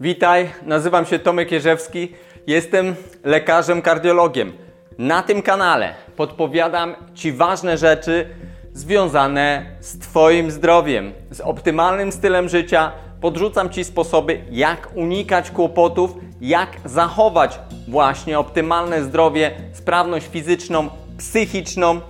Witaj, nazywam się Tomek Jerzewski, jestem lekarzem kardiologiem. Na tym kanale podpowiadam Ci ważne rzeczy związane z Twoim zdrowiem, z optymalnym stylem życia. Podrzucam Ci sposoby, jak unikać kłopotów, jak zachować właśnie optymalne zdrowie, sprawność fizyczną, psychiczną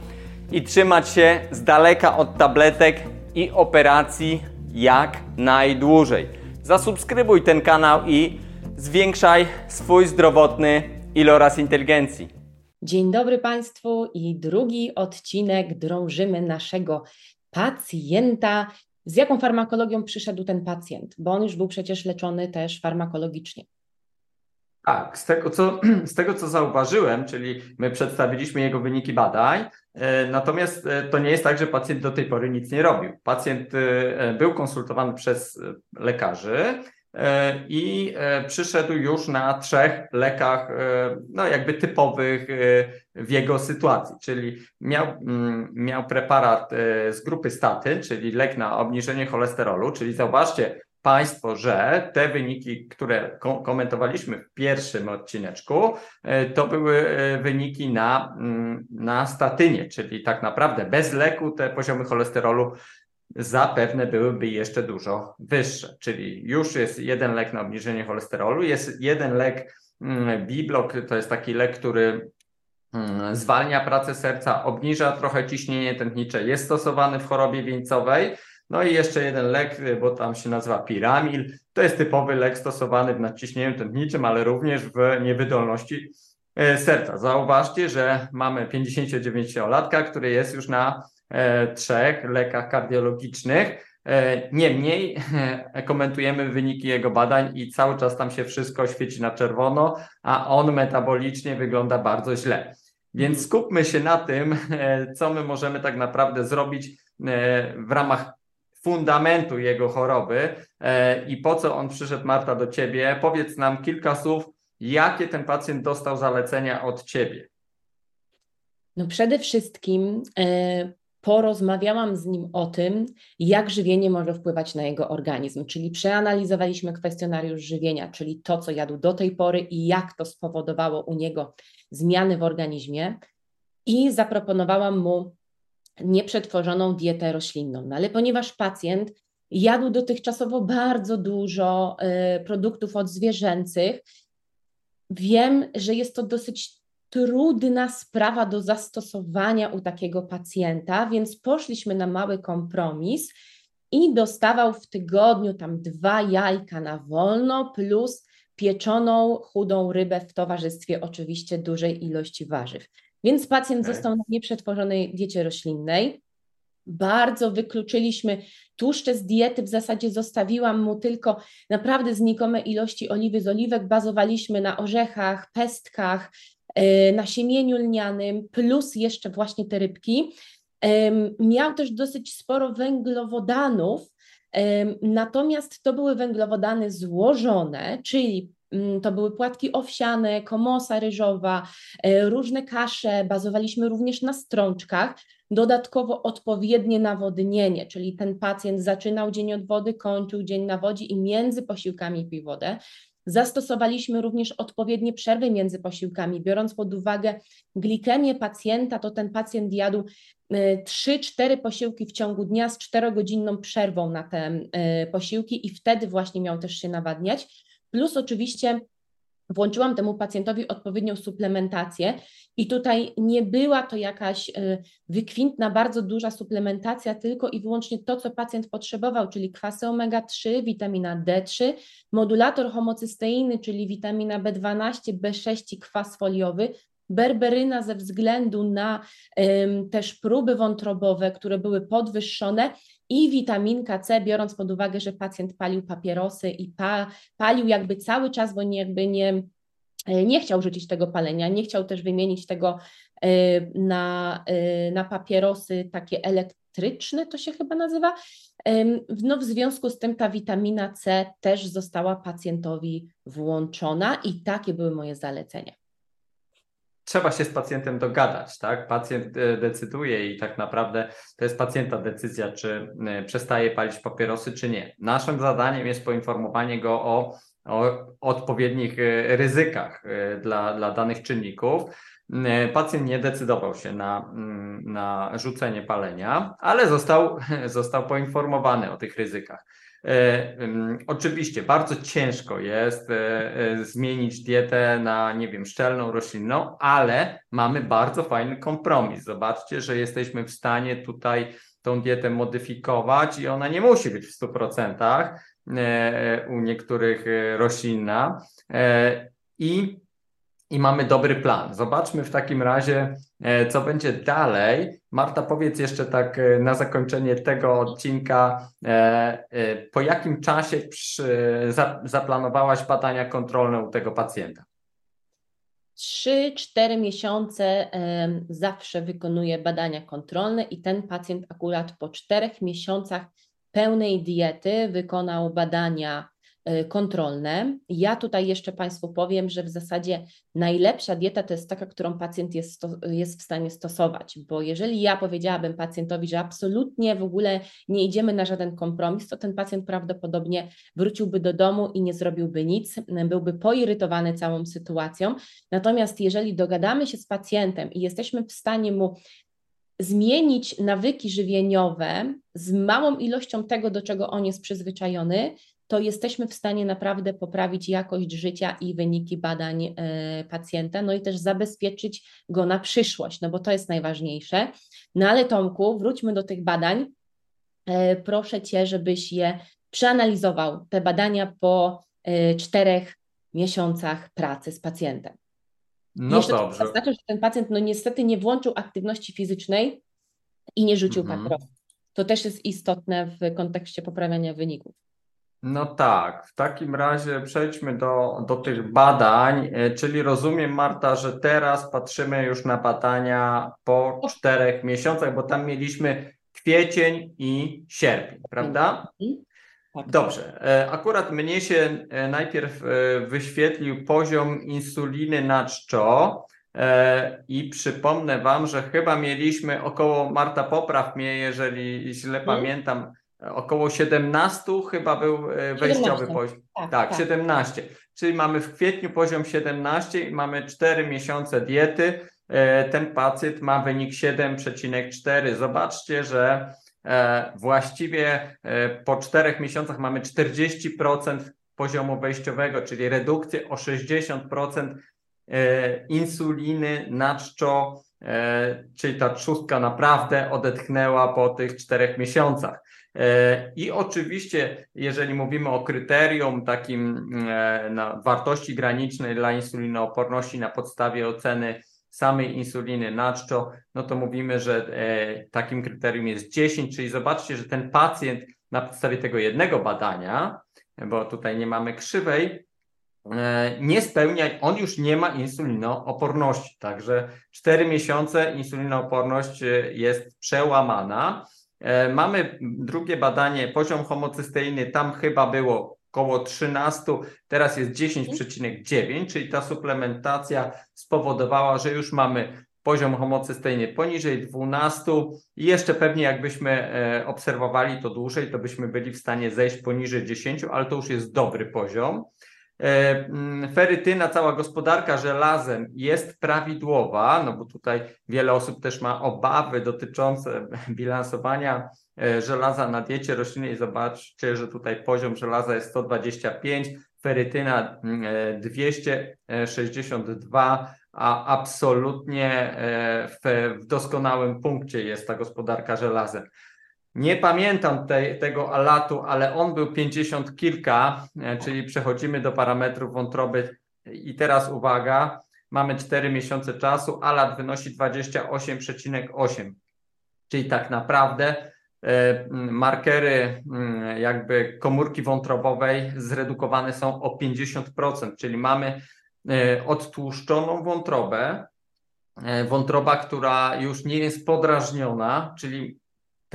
i trzymać się z daleka od tabletek i operacji jak najdłużej. Zasubskrybuj ten kanał i zwiększaj swój zdrowotny iloraz inteligencji. Dzień dobry Państwu i drugi odcinek drążymy naszego pacjenta. Z jaką farmakologią przyszedł ten pacjent? Bo on już był przecież leczony też farmakologicznie. Tak, z tego, co, z tego co zauważyłem, czyli my przedstawiliśmy jego wyniki badań, e, natomiast e, to nie jest tak, że pacjent do tej pory nic nie robił. Pacjent e, był konsultowany przez lekarzy i przyszedł już na trzech lekach, no jakby typowych w jego sytuacji, czyli miał, mm, miał preparat z grupy staty, czyli lek na obniżenie cholesterolu, czyli zauważcie, Państwo, że te wyniki, które komentowaliśmy w pierwszym odcineczku, e, to były e, wyniki na, mm, na statynie, czyli tak naprawdę bez leku te poziomy cholesterolu zapewne byłyby jeszcze dużo wyższe. Czyli już jest jeden lek na obniżenie cholesterolu, jest jeden lek mm, Biblok, to jest taki lek, który mm, zwalnia pracę serca, obniża trochę ciśnienie tętnicze, jest stosowany w chorobie wieńcowej. No i jeszcze jeden lek, bo tam się nazywa Piramil. To jest typowy lek stosowany w nadciśnieniu tętniczym, ale również w niewydolności e, serca. Zauważcie, że mamy 59-latka, który jest już na e, trzech lekach kardiologicznych. E, niemniej komentujemy wyniki jego badań i cały czas tam się wszystko świeci na czerwono, a on metabolicznie wygląda bardzo źle. Więc skupmy się na tym, co my możemy tak naprawdę zrobić w ramach fundamentu jego choroby e, i po co on przyszedł, Marta, do ciebie. Powiedz nam kilka słów, jakie ten pacjent dostał zalecenia od ciebie. No przede wszystkim e, porozmawiałam z nim o tym, jak żywienie może wpływać na jego organizm, czyli przeanalizowaliśmy kwestionariusz żywienia, czyli to, co jadł do tej pory i jak to spowodowało u niego zmiany w organizmie. I zaproponowałam mu nieprzetworzoną dietę roślinną. No ale ponieważ pacjent jadł dotychczasowo bardzo dużo y, produktów odzwierzęcych, wiem, że jest to dosyć trudna sprawa do zastosowania u takiego pacjenta, więc poszliśmy na mały kompromis i dostawał w tygodniu tam dwa jajka na wolno plus pieczoną chudą rybę w towarzystwie oczywiście dużej ilości warzyw. Więc pacjent okay. został na nieprzetworzonej diecie roślinnej. Bardzo wykluczyliśmy tłuszcze z diety, w zasadzie zostawiłam mu tylko naprawdę znikome ilości oliwy z oliwek. Bazowaliśmy na orzechach, pestkach, e, na siemieniu lnianym, plus jeszcze właśnie te rybki. Miał też dosyć sporo węglowodanów, natomiast to były węglowodany złożone, czyli to były płatki owsiane, komosa ryżowa, e, różne kasze, bazowaliśmy również na strączkach. Dodatkowo odpowiednie nawodnienie, czyli ten pacjent zaczynał dzień od wody, kończył dzień na wodzie i między posiłkami pił wodę. Zastosowaliśmy również odpowiednie przerwy między posiłkami, biorąc pod uwagę glikemię pacjenta, to ten pacjent jadł 3-4 e, posiłki w ciągu dnia z 4-godzinną przerwą na te e, posiłki i wtedy właśnie miał też się nawadniać. Plus oczywiście włączyłam temu pacjentowi odpowiednią suplementację i tutaj nie była to jakaś y, wykwintna, bardzo duża suplementacja, tylko i wyłącznie to, co pacjent potrzebował, czyli kwasy omega-3, witamina D3, modulator homocysteiny, czyli witamina B12, B6 i kwas foliowy, berberyna ze względu na um, też próby wątrobowe, które były podwyższone i witaminka C, biorąc pod uwagę, że pacjent palił papierosy i pa, palił jakby cały czas, bo nie, jakby nie, e, nie chciał rzucić tego palenia, nie chciał też wymienić tego e, na, e, na papierosy takie elektryczne, to się chyba nazywa. No, w związku z tym ta witamina C też została pacjentowi włączona i takie były moje zalecenia trzeba się z pacjentem dogadać, tak? Pacjent e, decyduje i tak naprawdę to jest pacjenta decyzja, czy e, przestaje palić papierosy, czy nie. Naszym zadaniem jest poinformowanie go o o odpowiednich e, ryzykach dla, dla danych czynników. Pacjent nie decydował się na, mm, na rzucenie palenia, ale został, został poinformowany o tych ryzykach. E, Oczywiście bardzo ciężko jest e, e, zmienić dietę na, nie wiem, szczelną, roślinną, ale mamy bardzo fajny kompromis. Zobaczcie, że jesteśmy w stanie tutaj tą dietę modyfikować i ona nie musi być w 100% e, u niektórych roślinna. I i mamy dobry plan. Zobaczmy w takim razie, e, co będzie dalej. Marta, powiedz jeszcze tak e, na zakończenie tego odcinka, e, po jakim czasie przy, za, zaplanowałaś badania kontrolne u tego pacjenta? 3-4 miesiące zawsze wykonuję badania kontrolne i ten pacjent akurat po 4 miesiącach pełnej diety wykonał badania kontrolne. Ja tutaj jeszcze Państwu powiem, że w zasadzie najlepsza dieta to jest taka, którą pacjent jest, jest w stanie stosować, bo jeżeli ja powiedziałabym pacjentowi, że absolutnie w ogóle nie idziemy na żaden kompromis, to ten pacjent prawdopodobnie wróciłby do domu i nie zrobiłby nic, byłby poirytowany całą sytuacją. Natomiast jeżeli dogadamy się z pacjentem i jesteśmy w stanie mu zmienić nawyki żywieniowe z małą ilością tego, do czego on jest przyzwyczajony, to jesteśmy w stanie naprawdę poprawić jakość życia i wyniki badań e, pacjenta, no i też zabezpieczyć go na przyszłość, no bo to jest najważniejsze. No ale Tomku, wróćmy do tych badań. E, Proszę Cię, żebyś je przeanalizował, te badania po e, czterech miesiącach pracy z pacjentem. No Jeszcze dobrze. tylko zaznaczę, że ten pacjent no niestety nie włączył aktywności fizycznej i nie rzucił Mhm. papierosa. To też jest istotne w kontekście poprawiania wyników. No tak, w takim razie przejdźmy do, do tych badań, e, czyli rozumiem Marta, że teraz patrzymy już na badania po czterech miesiącach, bo tam mieliśmy kwiecień i sierpień, prawda? Tak. Dobrze. E, Akurat mnie się e, najpierw wyświetlił poziom insuliny na czczo i przypomnę Wam, że chyba mieliśmy około, Marta popraw mnie, jeżeli źle Mhm. pamiętam, około 17 chyba był e, wejściowy 17. poziom. Tak, Tak, tak. 17. Czyli mamy w kwietniu poziom 17 i mamy 4 miesiące diety. E, Ten pacjent ma wynik 7,4. Zobaczcie, że e, właściwie po 4 miesiącach mamy 40% poziomu wejściowego, czyli redukcję o 60% e, insuliny na czczo, czyli ta trzustka naprawdę odetchnęła po tych 4 miesiącach. I oczywiście, jeżeli mówimy o kryterium takim e, wartości granicznej dla insulinooporności na podstawie oceny samej insuliny na czczo, no to mówimy, że e, takim kryterium jest 10, czyli zobaczcie, że ten pacjent na podstawie tego jednego badania, bo tutaj nie mamy krzywej, e, nie spełnia, on już nie ma insulinooporności, także 4 miesiące insulinooporność jest przełamana. E, Mamy drugie badanie, poziom homocysteiny, tam chyba było około 13, teraz jest 10,9, czyli ta suplementacja spowodowała, że już mamy poziom homocysteiny poniżej 12 i jeszcze pewnie jakbyśmy e, obserwowali to dłużej, to byśmy byli w stanie zejść poniżej 10, ale to już jest dobry poziom. E, mm, Ferytyna, cała gospodarka żelazem jest prawidłowa, no bo tutaj wiele osób też ma obawy dotyczące bilansowania e, żelaza na diecie roślinnej. Zobaczcie, że tutaj poziom żelaza jest 125, ferytyna mm, e, 262, a absolutnie w doskonałym punkcie jest ta gospodarka żelazem. Nie pamiętam tej, tego alatu, ale on był 50 kilka, e, czyli przechodzimy do parametrów wątroby. I teraz uwaga, mamy 4 miesiące czasu, alat wynosi 28,8, czyli tak naprawdę e, markery jakby komórki wątrobowej zredukowane są o 50%, czyli mamy e, odtłuszczoną wątrobę, wątroba, która już nie jest podrażniona, czyli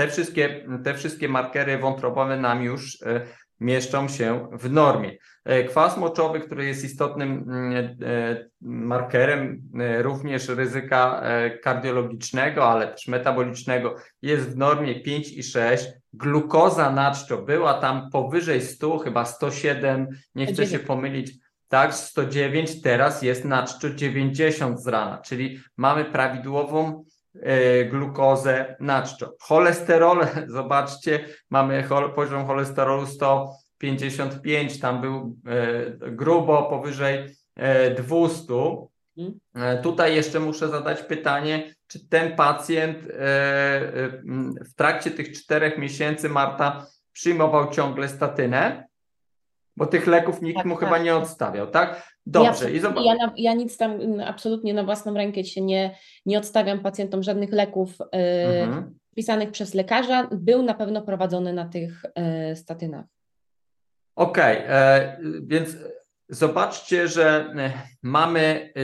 te wszystkie, te wszystkie markery wątrobowe nam już e, mieszczą się w normie. E, Kwas moczowy, który jest istotnym mm, e, markerem również ryzyka kardiologicznego, ale też metabolicznego, jest w normie 5,6. Glukoza na czczo była tam powyżej 100, chyba 107, nie chcę się 109. pomylić, tak, 109, teraz jest na czczo 90 z rana, czyli mamy prawidłową glukozę na czczo. Cholesterol, zobaczcie, mamy poziom cholesterolu 155, tam był e, grubo powyżej e, 200. Mhm. E, Tutaj jeszcze muszę zadać pytanie, czy ten pacjent e, e, w trakcie tych czterech miesięcy, Marta, przyjmował ciągle statynę? Bo tych leków nikt Tak, mu tak. chyba nie odstawiał, tak? Ja, Dobrze. I zobacz. ja, na, ja nic tam mm, absolutnie na własną rękę się nie, nie odstawiam pacjentom żadnych leków y, Mhm. pisanych przez lekarza. Był na pewno prowadzony na tych y, statynach. Okej, e, więc zobaczcie, że e, mamy e,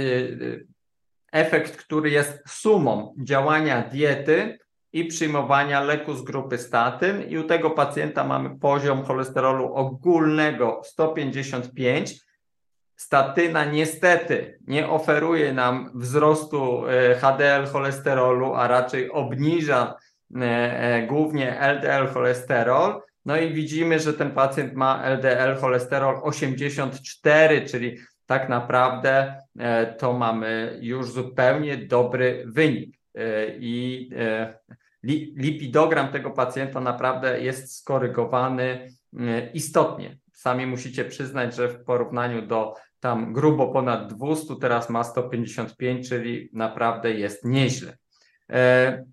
efekt, który jest sumą działania diety i przyjmowania leku z grupy statyn i u tego pacjenta mamy poziom cholesterolu ogólnego 155. Statyna niestety nie oferuje nam wzrostu e, HDL cholesterolu, a raczej obniża e, e, głównie LDL cholesterol. No i widzimy, że ten pacjent ma LDL cholesterol 84, czyli tak naprawdę to mamy już zupełnie dobry wynik. I li- lipidogram tego pacjenta naprawdę jest skorygowany istotnie. Sami musicie przyznać, że w porównaniu do tam grubo ponad 200, teraz ma 155, czyli naprawdę jest nieźle. E,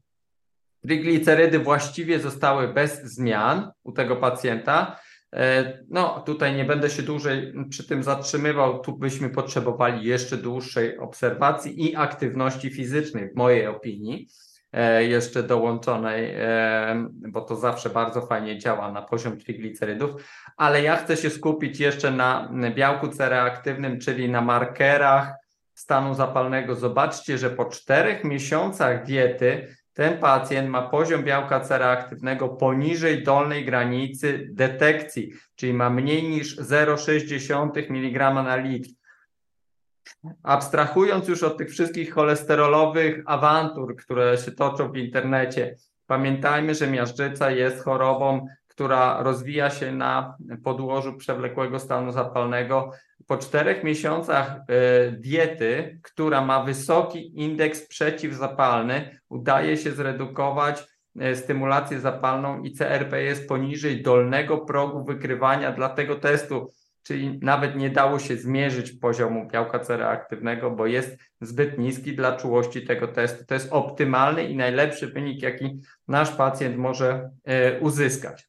Triglicerydy właściwie zostały bez zmian u tego pacjenta. E, No, tutaj nie będę się dłużej przy tym zatrzymywał. Tu byśmy potrzebowali jeszcze dłuższej obserwacji i aktywności fizycznej, w mojej opinii, jeszcze dołączonej, e, bo to zawsze bardzo fajnie działa na poziom triglicerydów. Ale ja chcę się skupić jeszcze na białku C-reaktywnym, czyli na markerach stanu zapalnego. Zobaczcie, że po czterech miesiącach diety ten pacjent ma poziom białka C-reaktywnego poniżej dolnej granicy detekcji, czyli ma mniej niż 0,6 mg na litr. Abstrahując już od tych wszystkich cholesterolowych awantur, które się toczą w internecie, pamiętajmy, że miażdżyca jest chorobą, która rozwija się na podłożu przewlekłego stanu zapalnego. Po czterech miesiącach e, diety, która ma wysoki indeks przeciwzapalny, udaje się zredukować e, stymulację zapalną i CRP jest poniżej dolnego progu wykrywania dla tego testu, czyli nawet nie dało się zmierzyć poziomu białka C reaktywnego, bo jest zbyt niski dla czułości tego testu. To jest optymalny i najlepszy wynik, jaki nasz pacjent może e, uzyskać.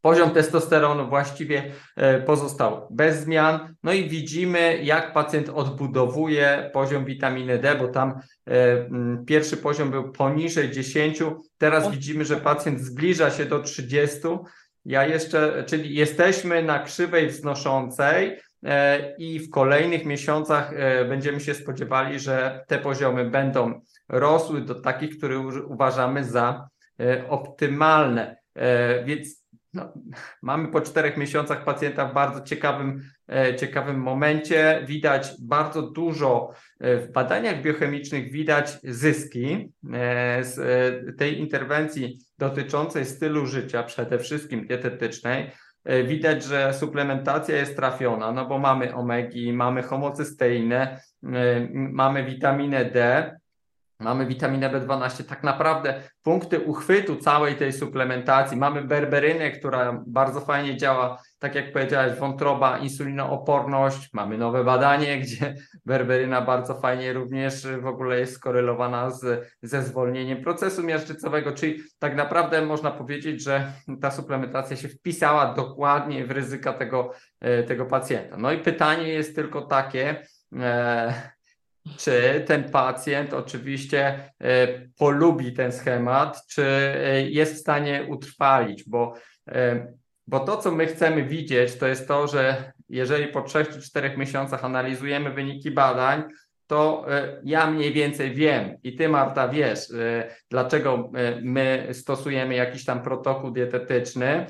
Poziom testosteronu właściwie e, pozostał bez zmian. No i widzimy, jak pacjent odbudowuje poziom witaminy D, bo tam e, pierwszy poziom był poniżej 10. Teraz widzimy, że pacjent zbliża się do 30. Ja jeszcze, czyli jesteśmy na krzywej wznoszącej e, i w kolejnych miesiącach e, będziemy się spodziewali, że te poziomy będą rosły do takich, które uważamy za e, optymalne. Więc no, mamy po czterech miesiącach pacjenta w bardzo ciekawym, e, ciekawym momencie. Widać bardzo dużo e, w badaniach biochemicznych, widać zyski e, z tej interwencji dotyczącej stylu życia, przede wszystkim dietetycznej. Widać, że suplementacja jest trafiona, no bo mamy omegi, mamy homocysteinę, mamy witaminę D, Mamy witaminę B12, tak naprawdę punkty uchwytu całej tej suplementacji. Mamy berberynę, która bardzo fajnie działa, tak jak powiedziałeś, wątroba, insulinooporność. Mamy nowe badanie, gdzie berberyna bardzo fajnie również w ogóle jest skorelowana z, ze zwolnieniem procesu miażdżycowego, czyli tak naprawdę można powiedzieć, że ta suplementacja się wpisała dokładnie w ryzyka tego, e, tego pacjenta. No i pytanie jest tylko takie, e, czy ten pacjent oczywiście e, polubi ten schemat, czy e, jest w stanie utrwalić, bo, e, bo to, co my chcemy widzieć, to jest to, że jeżeli po 3 czy 4 miesiącach analizujemy wyniki badań, to ja mniej więcej wiem i ty Marta wiesz, dlaczego my stosujemy jakiś tam protokół dietetyczny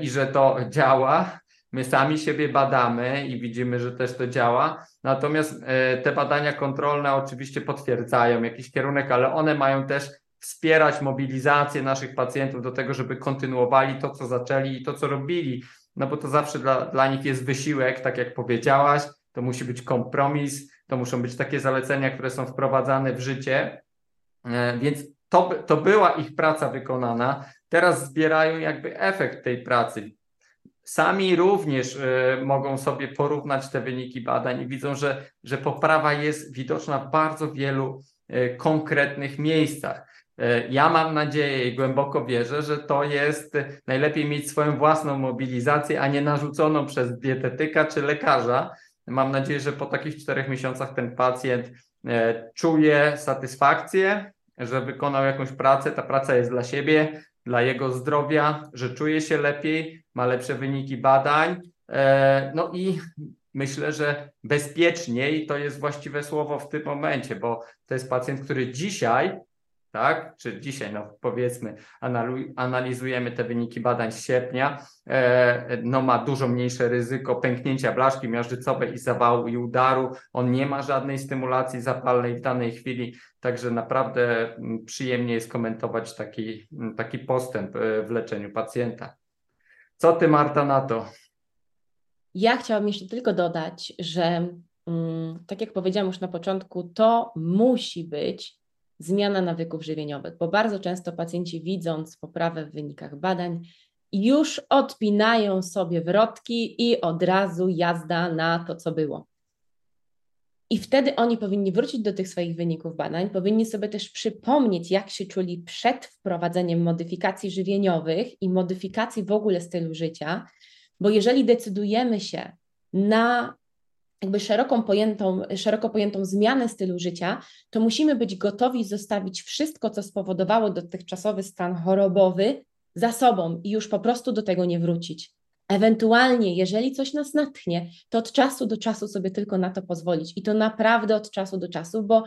i że to działa. My sami siebie badamy i widzimy, że też to działa. Natomiast te badania kontrolne oczywiście potwierdzają jakiś kierunek, ale one mają też wspierać mobilizację naszych pacjentów do tego, żeby kontynuowali to, co zaczęli i to, co robili, no bo to zawsze dla, dla nich jest wysiłek, tak jak powiedziałaś, to musi być kompromis, to muszą być takie zalecenia, które są wprowadzane w życie, e, więc to, to była ich praca wykonana. Teraz zbierają jakby efekt tej pracy. Sami również y, mogą sobie porównać te wyniki badań i widzą, że, że poprawa jest widoczna w bardzo wielu y, konkretnych miejscach. Y, ja mam nadzieję i głęboko wierzę, że to jest najlepiej mieć swoją własną mobilizację, a nie narzuconą przez dietetyka czy lekarza, Mam nadzieję, że po takich czterech miesiącach ten pacjent e, czuje satysfakcję, że wykonał jakąś pracę. Ta praca jest dla siebie, dla jego zdrowia, że czuje się lepiej, ma lepsze wyniki badań. E, no i myślę, że bezpieczniej to jest właściwe słowo w tym momencie, bo to jest pacjent, który dzisiaj tak? Czy dzisiaj, no powiedzmy, analizujemy te wyniki badań z sierpnia, e, no ma dużo mniejsze ryzyko pęknięcia blaszki miażdżycowej i zawału i udaru. On nie ma żadnej stymulacji zapalnej w danej chwili, także naprawdę przyjemnie jest komentować taki, taki postęp e, w leczeniu pacjenta. Co ty, Marta, na to? Ja chciałabym jeszcze tylko dodać, że mm, tak jak powiedziałam już na początku, to musi być zmiana nawyków żywieniowych, bo bardzo często pacjenci widząc poprawę w wynikach badań, już odpinają sobie wrotki i od razu jazda na to, co było. I wtedy oni powinni wrócić do tych swoich wyników badań, powinni sobie też przypomnieć, jak się czuli przed wprowadzeniem modyfikacji żywieniowych i modyfikacji w ogóle stylu życia, bo jeżeli decydujemy się na jakby szeroką pojętą, szeroko pojętą zmianę stylu życia, to musimy być gotowi zostawić wszystko, co spowodowało dotychczasowy stan chorobowy za sobą i już po prostu do tego nie wrócić. Ewentualnie, jeżeli coś nas natchnie, to od czasu do czasu sobie tylko na to pozwolić i to naprawdę od czasu do czasu, bo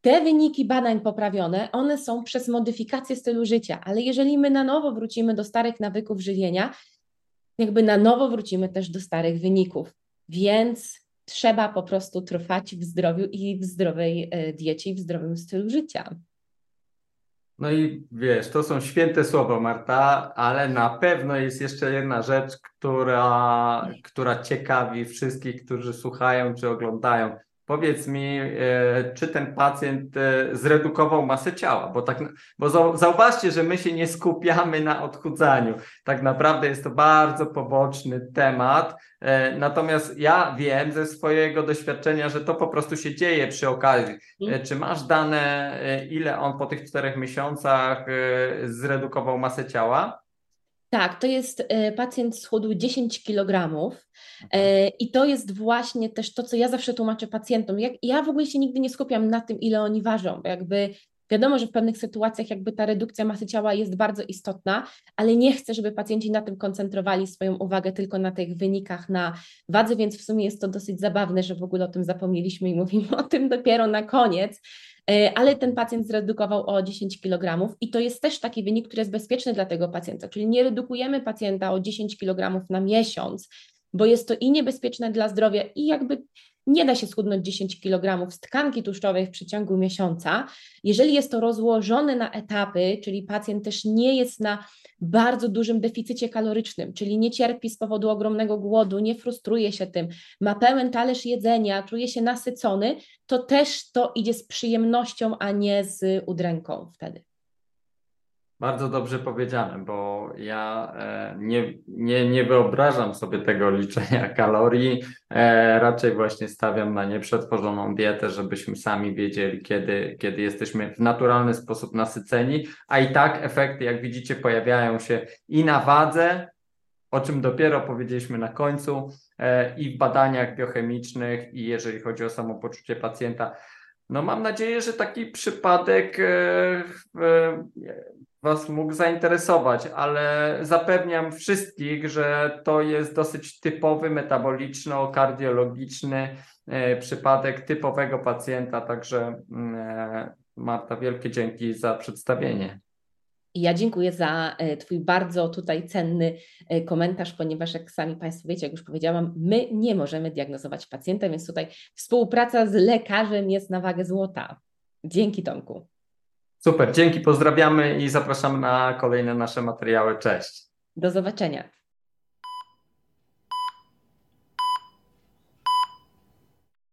te wyniki badań poprawione, one są przez modyfikację stylu życia, ale jeżeli my na nowo wrócimy do starych nawyków żywienia, jakby na nowo wrócimy też do starych wyników. Więc trzeba po prostu trwać w zdrowiu i w zdrowej e, diecie i w zdrowym stylu życia. No i wiesz, to są święte słowa, Marta, ale na pewno jest jeszcze jedna rzecz, która, która ciekawi wszystkich, którzy słuchają czy oglądają. Powiedz mi, e, czy ten pacjent e, zredukował masę ciała, bo, tak, bo zauważcie, że my się nie skupiamy na odchudzaniu. Tak naprawdę jest to bardzo poboczny temat. E, natomiast ja wiem ze swojego doświadczenia, że to po prostu się dzieje przy okazji. Mhm. Czy masz dane, ile on po tych czterech miesiącach zredukował masę ciała? Tak, to jest e, pacjent schudł 10 kg i to jest właśnie też to, co ja zawsze tłumaczę pacjentom. Ja w ogóle się nigdy nie skupiam na tym, ile oni ważą, bo jakby wiadomo, że w pewnych sytuacjach jakby ta redukcja masy ciała jest bardzo istotna, ale nie chcę, żeby pacjenci na tym koncentrowali swoją uwagę tylko na tych wynikach na wadze, więc w sumie jest to dosyć zabawne, że w ogóle o tym zapomnieliśmy i mówimy o tym dopiero na koniec, E, ale ten pacjent zredukował o 10 kg i to jest też taki wynik, który jest bezpieczny dla tego pacjenta, czyli nie redukujemy pacjenta o 10 kg na miesiąc, bo jest to i niebezpieczne dla zdrowia i jakby nie da się schudnąć 10 kg z tkanki tłuszczowej w przeciągu miesiąca. Jeżeli jest to rozłożone na etapy, czyli pacjent też nie jest na bardzo dużym deficycie kalorycznym, czyli nie cierpi z powodu ogromnego głodu, nie frustruje się tym, ma pełen talerz jedzenia, czuje się nasycony, to też to idzie z przyjemnością, a nie z udręką wtedy. Bardzo dobrze powiedziane, bo ja e, nie, nie, nie wyobrażam sobie tego liczenia kalorii. E, raczej właśnie stawiam na nieprzetworzoną dietę, żebyśmy sami wiedzieli, kiedy, kiedy jesteśmy w naturalny sposób nasyceni, a i tak efekty, jak widzicie, pojawiają się i na wadze, o czym dopiero powiedzieliśmy na końcu, e, i w badaniach biochemicznych, i jeżeli chodzi o samopoczucie pacjenta. No mam nadzieję, że taki przypadek Was mógł zainteresować, ale zapewniam wszystkich, że to jest dosyć typowy metaboliczno-kardiologiczny e, przypadek typowego pacjenta, także mm, e, Marta, wielkie dzięki za przedstawienie. Ja dziękuję za e, Twój bardzo tutaj cenny komentarz, ponieważ jak sami Państwo wiecie, jak już powiedziałam, my nie możemy diagnozować pacjenta, więc tutaj współpraca z lekarzem jest na wagę złota. Dzięki Tomku. Super, dzięki, pozdrawiamy i zapraszamy na kolejne nasze materiały. Cześć. Do zobaczenia.